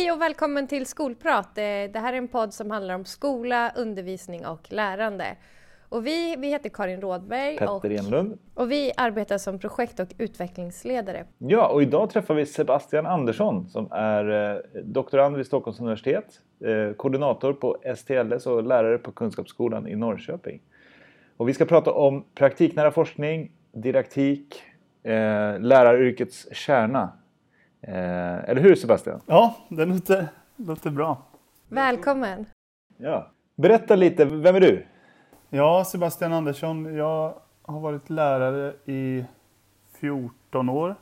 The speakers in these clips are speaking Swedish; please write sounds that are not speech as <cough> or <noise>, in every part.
Hej och välkommen till Skolprat. Eh, det här är en podd som handlar om skola, undervisning och lärande. Och vi, vi heter Karin Rådberg Petter och, Enlund. och vi arbetar som projekt och utvecklingsledare. Ja, och idag träffar vi Sebastian Andersson som är eh, doktorand vid Stockholms universitet, eh, koordinator på STLS och lärare på Kunskapsskolan i Norrköping. Och vi ska prata om praktiknära forskning, didaktik, eh, läraryrkets kärna. Eh, eller hur Sebastian? Ja, det låter, låter bra. Välkommen! Ja. Berätta lite, vem är du? Ja, Sebastian Andersson. Jag har varit lärare i 14 år.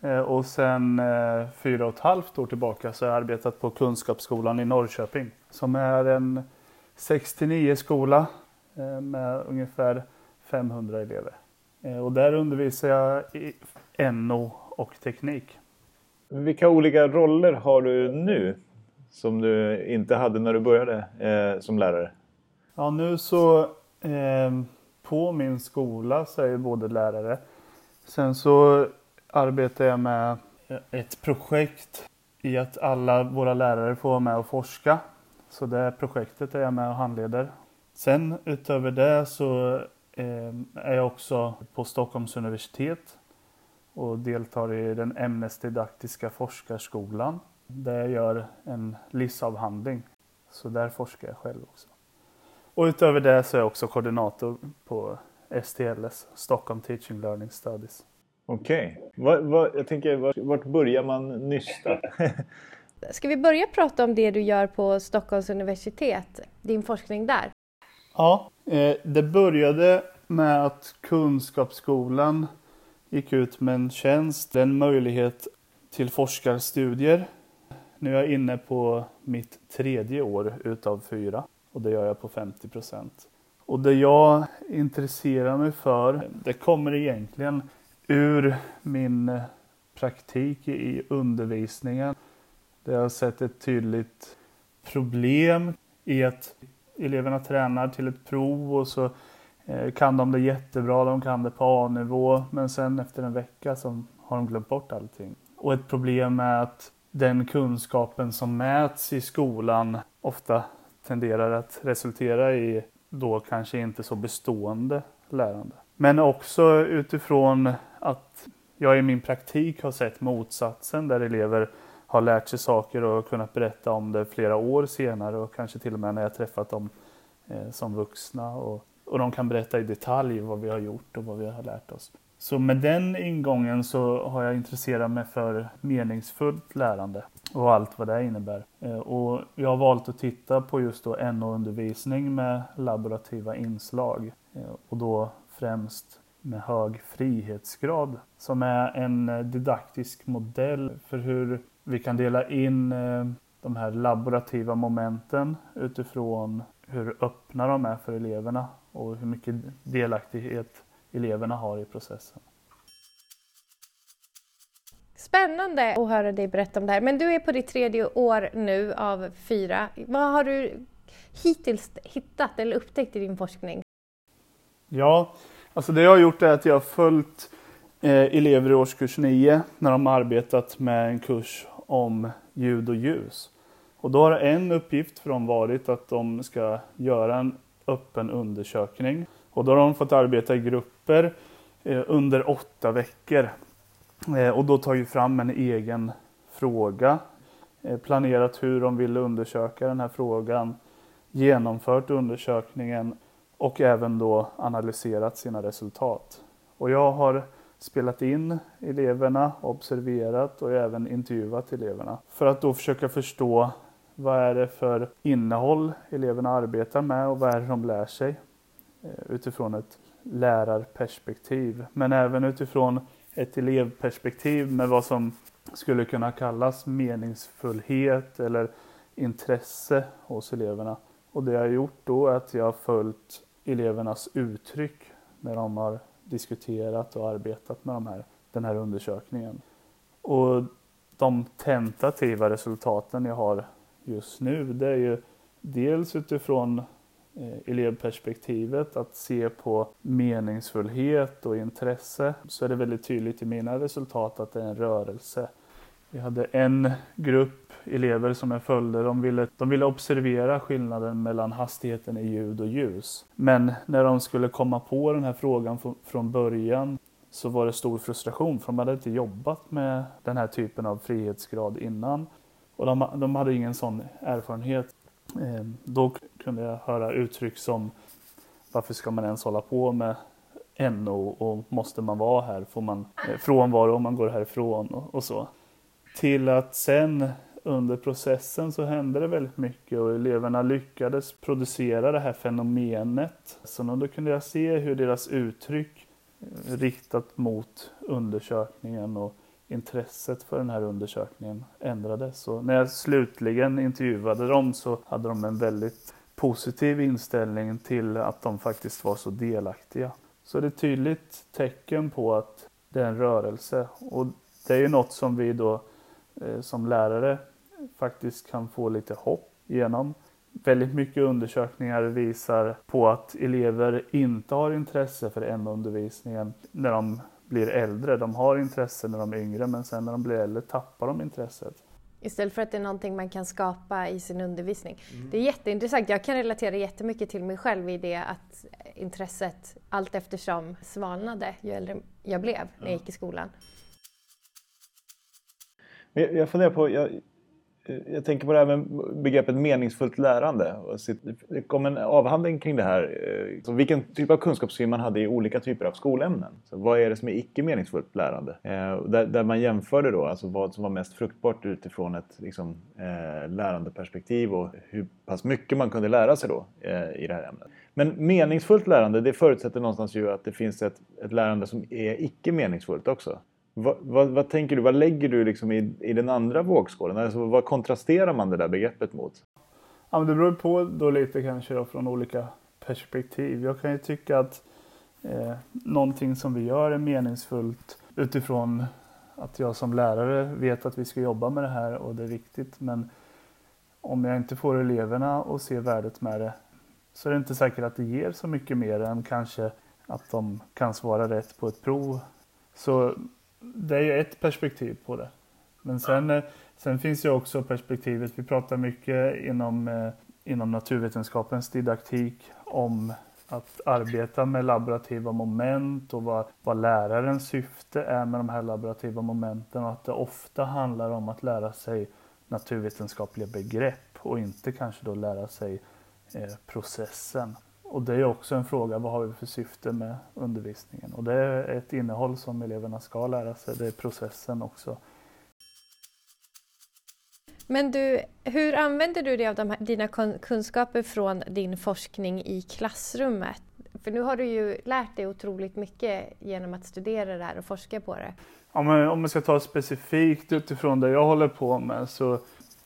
Eh, Och sen eh, fyra och ett halvt år tillbaka så har jag arbetat på Kunskapsskolan i Norrköping. Som är en 69 skola eh, med ungefär 500 elever. Eh, Och där undervisar jag i NO och teknik. Vilka olika roller har du nu som du inte hade när du började eh, som lärare? Ja, nu så eh, på min skola så är jag både lärare. Sen så arbetar jag med ett projekt i att alla våra lärare får vara med och forska. Så det projektet är jag med och handleder. Sen utöver det så eh, är jag också på Stockholms universitet och deltar i den ämnesdidaktiska forskarskolan där jag gör en LIS-avhandling. Så där forskar jag själv också. Och utöver det så är jag också koordinator på STLS, Stockholm Teaching Learning Studies. Okej. Vad- Jag tänker, vart, vart börjar man nysta? <laughs> Ska vi börja prata om det du gör på Stockholms universitet, din forskning där? Ja, eh, det började med att Kunskapsskolan gick ut med en tjänst, en möjlighet till forskarstudier. Nu är jag inne på mitt tredje år utav fyra och det gör jag på 50 procent. Och det jag intresserar mig för, det kommer egentligen ur min praktik i undervisningen. Där jag har sett ett tydligt problem i att eleverna tränar till ett prov och så Eh, kan de det jättebra, de kan det på A-nivå men sen efter en vecka så har de glömt bort allting. Och ett problem är att den kunskapen som mäts i skolan ofta tenderar att resultera i då kanske inte så bestående lärande. Men också utifrån att jag i min praktik har sett motsatsen där elever har lärt sig saker och kunnat berätta om det flera år senare och kanske till och med när jag träffat dem eh, som vuxna. Och, och de kan berätta i detalj vad vi har gjort och vad vi har lärt oss. Så med den ingången så har jag intresserat mig för meningsfullt lärande och allt vad det innebär. Eh, och jag har valt att titta på just då NO-undervisning med laborativa inslag eh, och då främst med hög frihetsgrad som är en eh, didaktisk modell för hur vi kan dela in de här laborativa momenten utifrån hur öppna de är för eleverna och hur mycket delaktighet eleverna har i processen. Spännande att höra dig berätta om det här. Men du är på ditt tredje år nu av fyra. Vad har du hittills hittat eller upptäckt i din forskning? Ja, alltså det jag har gjort är att jag har följt eh, elever i årskurs 9 när de har arbetat med en kurs om ljud och ljus. Och då har en uppgift för dem varit att de ska göra en öppen undersökning. Och då har de fått arbeta i grupper eh, under åtta veckor. Eh, och då tagit fram en egen fråga, eh, planerat hur de ville undersöka den här frågan, genomfört undersökningen och även då analyserat sina resultat. Och jag har spelat in eleverna, observerat och även intervjuat eleverna för att då försöka förstå vad är det för innehåll eleverna arbetar med och vad är det de lär sig eh, utifrån ett lärarperspektiv. Men även utifrån ett elevperspektiv med vad som skulle kunna kallas meningsfullhet eller intresse hos eleverna. Och det jag har gjort då är att jag har följt elevernas uttryck när de har diskuterat och arbetat med de här, den här undersökningen. Och de tentativa resultaten jag har just nu det är ju dels utifrån eh, elevperspektivet att se på meningsfullhet och intresse så är det väldigt tydligt i mina resultat att det är en rörelse Vi hade en grupp elever som jag följde. De ville, de ville observera skillnaden mellan hastigheten i ljud och ljus. Men när de skulle komma på den här frågan från början så var det stor frustration för de hade inte jobbat med den här typen av frihetsgrad innan. Och de, de hade ingen sån erfarenhet. Eh, då kunde jag höra uttryck som varför ska man ens hålla på med NO och måste man vara här får man eh, frånvaro om man går härifrån och, och så. Till att sen under processen så hände det väldigt mycket och eleverna lyckades producera det här fenomenet. Så då kunde jag se hur deras uttryck eh, riktat mot undersökningen och intresset för den här undersökningen ändrades. Och när jag slutligen intervjuade dem så hade de en väldigt positiv inställning till att de faktiskt var så delaktiga. Så det är ett tydligt tecken på att det är en rörelse och det är ju något som vi då eh, som lärare faktiskt kan få lite hopp genom. Väldigt mycket undersökningar visar på att elever inte har intresse för NO-undervisningen när de blir äldre. De har intresse när de är yngre men sen när de blir äldre tappar de intresset. Istället för att det är någonting man kan skapa i sin undervisning. Mm. Det är jätteintressant. Jag kan relatera jättemycket till mig själv i det att intresset allt eftersom svalnade ju äldre jag blev när jag gick i skolan. Jag funderar på, jag, jag tänker på det här med begreppet meningsfullt lärande. Det kom en avhandling kring det här. Eh, så vilken typ av kunskapssyn man hade i olika typer av skolämnen. Så vad är det som är icke meningsfullt lärande? Eh, där, där, man jämförde då alltså vad som var mest fruktbart utifrån ett liksom, eh, lärandeperspektiv och hur pass mycket man kunde lära sig då i det här ämnet. Men meningsfullt lärande det förutsätter någonstans ju att det finns ett, ett lärande som är icke meningsfullt också. Vad, vad, vad, tänker du, vad lägger du liksom i, i den andra vågskålen? Alltså, vad kontrasterar man det där begreppet mot? Ja, men det beror på då lite kanske då från olika perspektiv. Jag kan ju tycka att eh, någonting som vi gör är meningsfullt utifrån att jag som lärare vet att vi ska jobba med det här och det är viktigt. Men om jag inte får eleverna att se värdet med det så är det inte säkert att det ger så mycket mer än kanske att de kan svara rätt på ett prov. Så det är ju ett perspektiv på det. Men sen, eh, sen finns ju också perspektivet, vi pratar mycket inom, eh, inom naturvetenskapens didaktik om att arbeta med laborativa moment och vad, vad lärarens syfte är med de här laborativa momenten och att det ofta handlar om att lära sig naturvetenskapliga begrepp och inte kanske då lära sig eh, processen. Och det är också en fråga, vad har vi för syfte med undervisningen? Och det är ett innehåll som eleverna ska lära sig, det är processen också. Men du, hur använder du dig av de här, dina kunskaper från din forskning i klassrummet? För nu har du ju lärt dig otroligt mycket genom att studera det här och forska på det. Ja, men om man ska ta specifikt utifrån det jag håller på med så,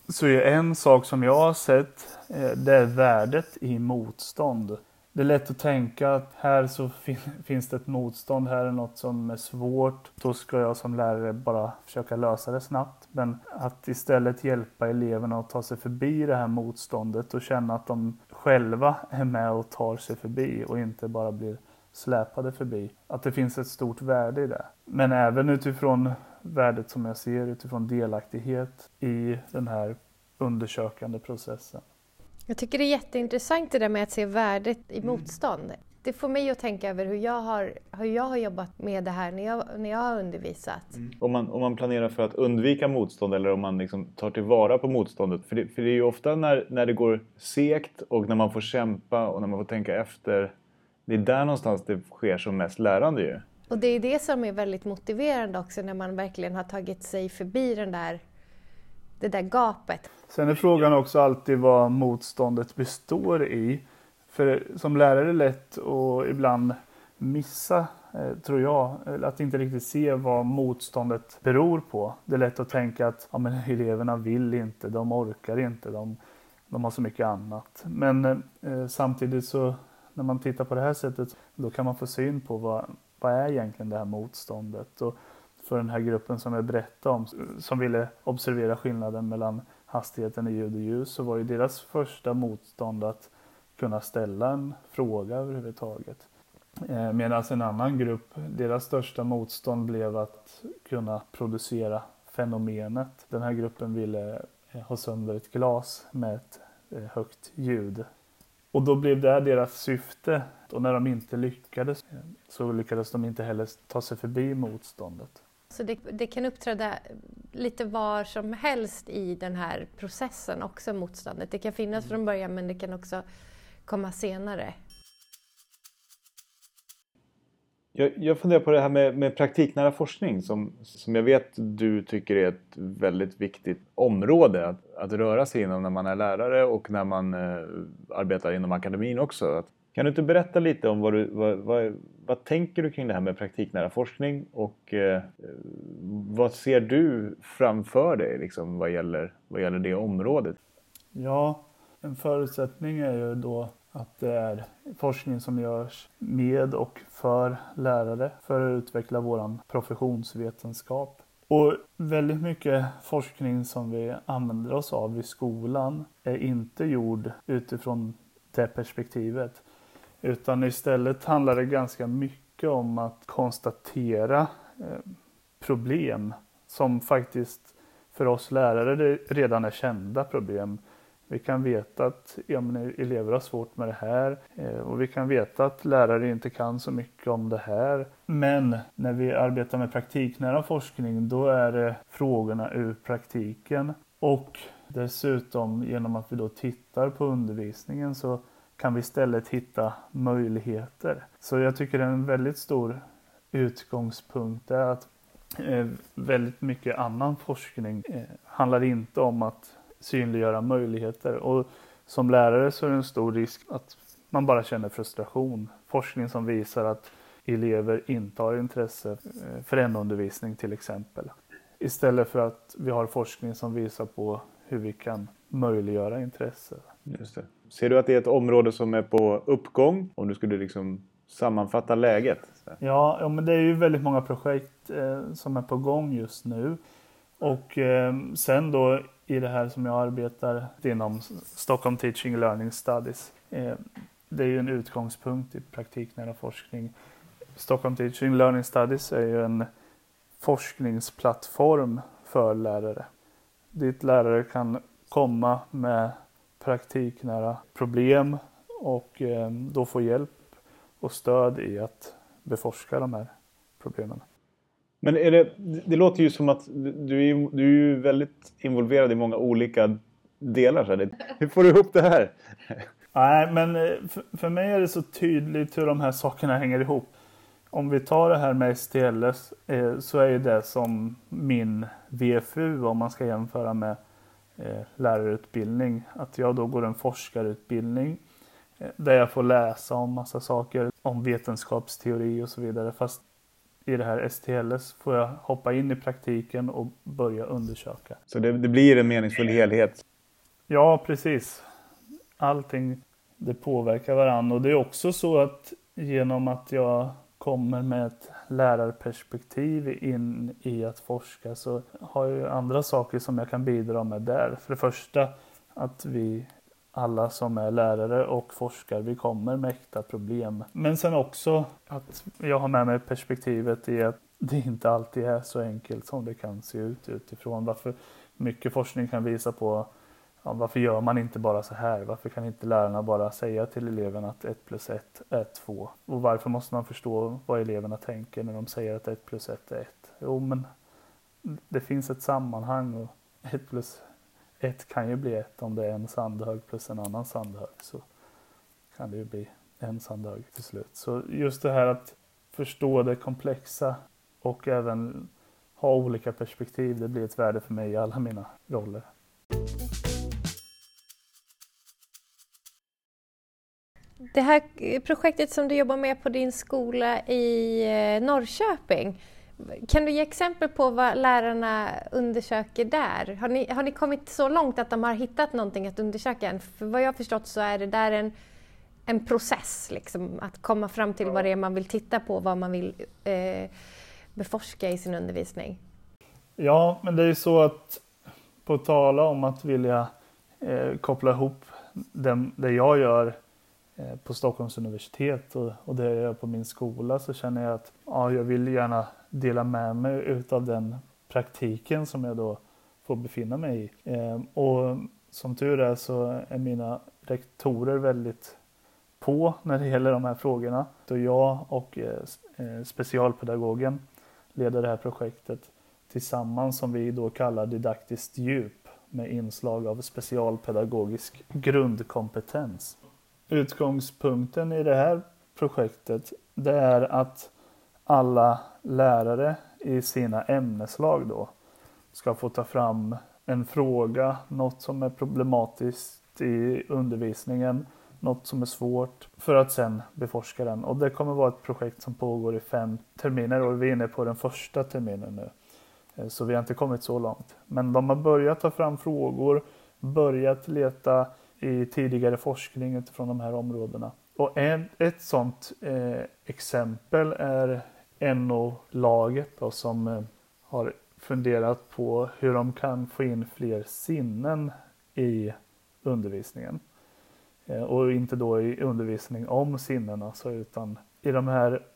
så är en sak som jag har sett, eh, det är värdet i motstånd det är lätt att tänka att här så fin <laughs> finns det ett motstånd, här är något som är svårt. Då ska jag som lärare bara försöka lösa det snabbt. Men att istället hjälpa eleverna att ta sig förbi det här motståndet och känna att de själva är med och tar sig förbi och inte bara blir släpade förbi. Att det finns ett stort värde i det. Men även utifrån värdet som jag ser utifrån delaktighet i den här undersökande processen. Jag tycker det är jätteintressant det där med att se värdet i mm. motstånd. Det får mig att tänka över hur jag har, hur jag har jobbat med det här när jag, när jag har undervisat. Mm. Om, man, om man planerar för att undvika motstånd eller om man liksom tar tillvara på motståndet. För det, för det är ju ofta när, när det går segt och när man får kämpa och när man får tänka efter. Det är där någonstans det sker som mest lärande ju. Och det är det som är väldigt motiverande också när man verkligen har tagit sig förbi den där det där gapet. Sen är frågan också alltid vad motståndet består i. För som lärare är det lätt att ibland missa, eh, tror jag, att inte riktigt se vad motståndet beror på. Det är lätt att tänka att ja, men eleverna vill inte, de orkar inte, de, de har så mycket annat. Men eh, samtidigt så när man tittar på det här sättet då kan man få syn på vad, vad är egentligen det här motståndet. Och för den här gruppen som jag berättade om som ville observera skillnaden mellan hastigheten i ljud och ljus så var ju deras första motstånd att kunna ställa en fråga överhuvudtaget. Eh, medan en annan grupp, deras största motstånd blev att kunna producera fenomenet. Den här gruppen ville eh, ha sönder ett glas med ett eh, högt ljud. Och då blev det deras syfte. Och när de inte lyckades så lyckades de inte heller ta sig förbi motståndet. Så det, det, kan uppträda lite var som helst i den här processen också, motståndet. Det kan finnas från början men det kan också komma senare. Jag, jag funderar på det här med, med praktiknära forskning som, som jag vet du tycker är ett väldigt viktigt område att, att röra sig inom när man är lärare och när man eh, arbetar inom akademin också. Att, kan du inte berätta lite om vad, du, vad, vad, vad tänker du kring det här med praktiknära forskning och eh, vad ser du framför dig liksom, vad, gäller, vad gäller det området? Ja, en förutsättning är ju då att det är forskning som görs med och för lärare för att utveckla våran professionsvetenskap. Och väldigt mycket forskning som vi använder oss av i skolan är inte gjord utifrån det perspektivet. Utan istället handlar det ganska mycket om att konstatera eh, problem som faktiskt för oss lärare redan är kända problem vi kan veta att ja, elever har svårt med det här eh, och vi kan veta att lärare inte kan så mycket om det här. Men när vi arbetar med praktiknära forskning då är det frågorna ur praktiken och dessutom genom att vi då tittar på undervisningen så kan vi istället hitta möjligheter. Så jag tycker en väldigt stor utgångspunkt är att eh, väldigt mycket annan forskning eh, handlar inte om att synliggöra möjligheter. Och som lärare så är det en stor risk att man bara känner frustration. Forskning som visar att elever inte har intresse eh, för NO-undervisning till exempel. Istället för att vi har forskning som visar på hur vi kan möjliggöra intresse. Just det. Ser du att det är ett område som är på uppgång? Om du skulle liksom sammanfatta läget? Ja, ja men det är ju väldigt många projekt eh, som är på gång just nu. Och eh, sen då i det här som jag arbetar inom Stockholm Teaching Learning Studies. Eh, det är ju en utgångspunkt i praktiknära forskning. Stockholm Teaching Learning Studies är ju en forskningsplattform för lärare. Dit lärare kan komma med praktiknära problem och eh, då få hjälp och stöd i att beforska de här problemen. Men det, det låter ju som att du är, du är ju väldigt involverad i många olika delar. Så här. Hur får du ihop det här? Nej, men eh, för, för mig är det så tydligt hur de här sakerna hänger ihop. Om vi tar det här med STLS eh, så är det som min VFU om man ska jämföra med lärarutbildning. Att jag då går en forskarutbildning eh, där jag får läsa om massa saker om vetenskapsteori och så vidare. Fast i det här STLS får jag hoppa in i praktiken och börja undersöka. Så det, det blir en meningsfull helhet? Ja, precis. Allting det påverkar varandra och det är också så att genom att jag kommer med ett lärarperspektiv in i att forska så har jag ju andra saker som jag kan bidra med där. För det första att vi alla som är lärare och forskare vi kommer med äkta problem. Men sen också att jag har med mig perspektivet i att det inte alltid är så enkelt som det kan se ut utifrån. Varför mycket forskning kan visa på ja, varför gör man inte bara så här? Varför kan inte lärarna bara säga till eleverna att 1 plus 1 är 2? Och varför måste man förstå vad eleverna tänker när de säger att 1 plus 1 är 1? Jo, men det finns ett sammanhang och 1 plus 1 kan ju bli 1. om det är en sandhög plus en annan sandhög så kan det ju bli en sandhög till slut. Så just det här att förstå det komplexa och även ha olika perspektiv, det blir ett värde för mig i alla mina roller. Det här projektet som du jobbar med på din skola i eh, Norrköping, kan du ge exempel på vad lärarna undersöker där? Har ni, har ni kommit så långt att de har hittat någonting att undersöka än? För vad jag har förstått så är det där en, en process, liksom, att komma fram till vad det är man vill titta på, vad man vill eh, beforska i sin undervisning. Ja, men det är ju så att på tala om att vilja eh, koppla ihop den, det jag gör Eh, på Stockholms universitet och, och det jag gör på min skola så känner jag att ja, jag vill gärna dela med mig utav den praktiken som jag då får befinna mig i. Eh, och som tur är så är mina rektorer väldigt på när det gäller de här frågorna. Då jag och eh, eh specialpedagogen leder det här projektet tillsammans som vi då kallar didaktiskt djup med inslag av specialpedagogisk grundkompetens. Utgångspunkten i det här projektet det är att alla lärare i sina ämneslag då ska få ta fram en fråga, något som är problematiskt i undervisningen, något som är svårt för att sen beforska den. Och det kommer vara ett projekt som pågår i fem terminer och vi är inne på den första terminen nu. Eh, så vi har inte kommit så långt. Men de har börjat ta fram frågor, börjat leta i tidigare forskning utifrån de här områdena. Och en, ett sådant eh, exempel är NO-laget som eh, har funderat på hur de kan få in fler sinnen i undervisningen. Eh, och inte då i undervisning om sinnen alltså, utan i de här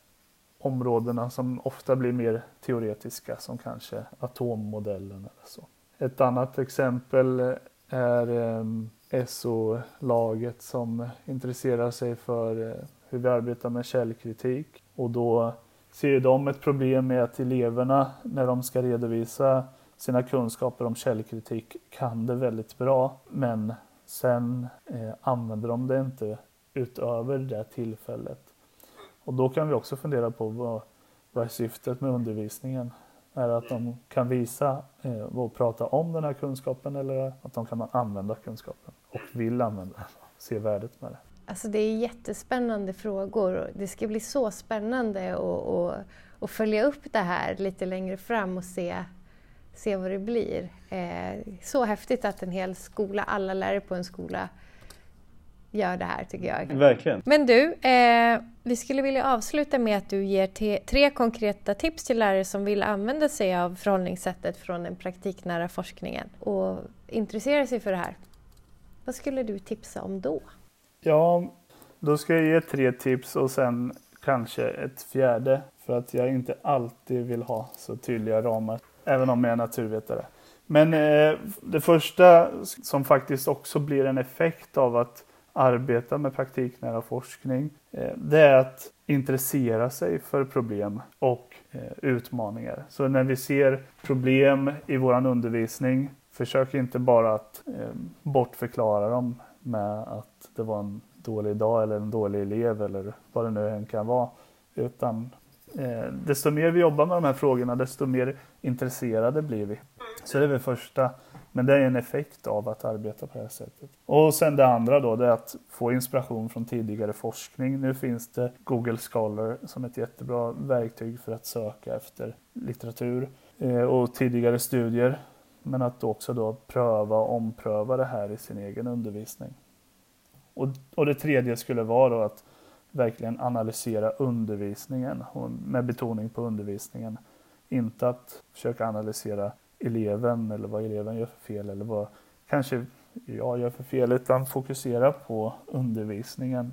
områdena som ofta blir mer teoretiska som kanske atommodellen eller så. Ett annat exempel är eh, SO-laget som intresserar sig för eh, hur vi arbetar med källkritik och då ser de ett problem med att eleverna när de ska redovisa sina kunskaper om källkritik kan det väldigt bra men sen eh, använder de det inte utöver det tillfället. Och då kan vi också fundera på vad, vad är syftet med undervisningen? Är det att de kan visa eh, och prata om den här kunskapen eller att de kan använda kunskapen och vill använda den, se värdet med det? Alltså det är jättespännande frågor. Det ska bli så spännande att, att, följa upp det här lite längre fram och se, se vad det blir. Eh, så häftigt att en hel skola, alla lärare på en skola gör det här tycker jag. Verkligen. Men du, eh, vi skulle vilja avsluta med att du ger te- tre konkreta tips till lärare som vill använda sig av förhållningssättet från den praktiknära forskningen och intressera sig för det här. Vad skulle du tipsa om då? Ja, då ska jag ge tre tips och sen kanske ett fjärde. För att jag inte alltid vill ha så tydliga ramar, även om jag är naturvetare. Men eh, det första som faktiskt också blir en effekt av att arbeta med praktiknära forskning, eh, det är att intressera sig för problem och eh, utmaningar. Så när vi ser problem i vår undervisning, försök inte bara att eh, bortförklara dem med att det var en dålig dag eller en dålig elev eller vad det nu än kan vara. Utan eh, desto mer vi jobbar med de här frågorna desto mer intresserade blir vi. Så det är väl första. Men det är en effekt av att arbeta på det här sättet. Och sen det andra då, det är att få inspiration från tidigare forskning. Nu finns det Google Scholar som ett jättebra verktyg för att söka efter litteratur eh, och tidigare studier. Men att också då pröva och ompröva det här i sin egen undervisning. Och, och det tredje skulle vara då att verkligen analysera undervisningen med betoning på undervisningen. Inte att försöka analysera eleven eller vad eleven gör för fel eller vad kanske jag gör för fel utan fokusera på undervisningen.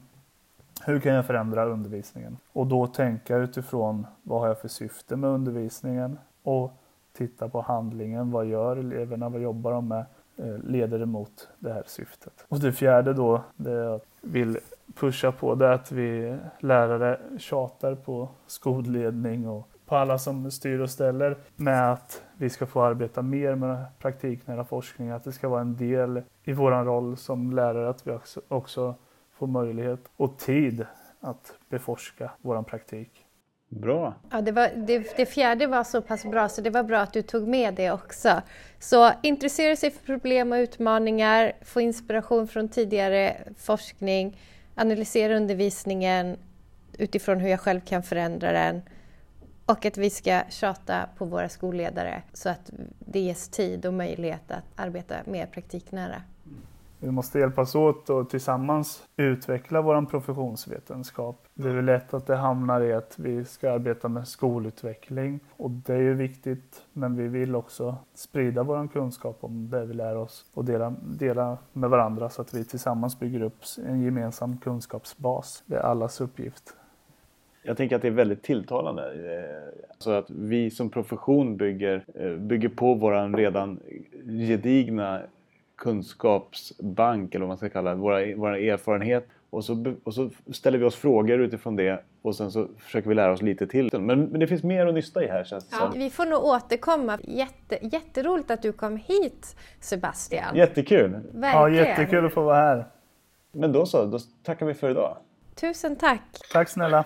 Hur kan jag förändra undervisningen? Och då tänka utifrån vad har jag för syfte med undervisningen och titta på handlingen. Vad gör eleverna? Vad jobbar de med? Eh, leder det mot det här syftet. Och det fjärde då, det jag vill pusha på, det är att vi lärare tjatar på skolledning och på alla som styr och ställer med att vi ska få arbeta mer med praktiknära forskning, att det ska vara en del i vår roll som lärare att vi också, också får möjlighet och tid att beforska vår praktik. Bra. Ja, det, var, det, det, fjärde var så pass bra så det var bra att du tog med det också. Så intressera sig för problem och utmaningar, få inspiration från tidigare forskning, analysera undervisningen utifrån hur jag själv kan förändra den och att vi ska tjata på våra skolledare så att det ges tid och möjlighet att arbeta mer praktiknära. Vi måste hjälpas åt och tillsammans utveckla vår professionsvetenskap. Det är väl lätt att det hamnar i att vi ska arbeta med skolutveckling och det är ju viktigt men vi vill också sprida vår kunskap om det vi lär oss och dela, dela med varandra så att vi tillsammans bygger upp en gemensam kunskapsbas. Det är allas uppgift. Jag tänker att det är väldigt tilltalande. Eh, Så att vi som profession bygger, eh, bygger på vår redan gedigna kunskapsbank eller vad man ska kalla det, våra, våra erfarenhet. Och så, och så ställer vi oss frågor utifrån det och sen så försöker vi lära oss lite till. Men, men det finns mer att nysta i här känns det Ja, som. vi får nog återkomma. Jätte, jätteroligt att du kom hit Sebastian. Jättekul! Ja, Verkligen. jättekul att få vara här. Men då så, då tackar vi för idag. Tusen tack. Tack snälla.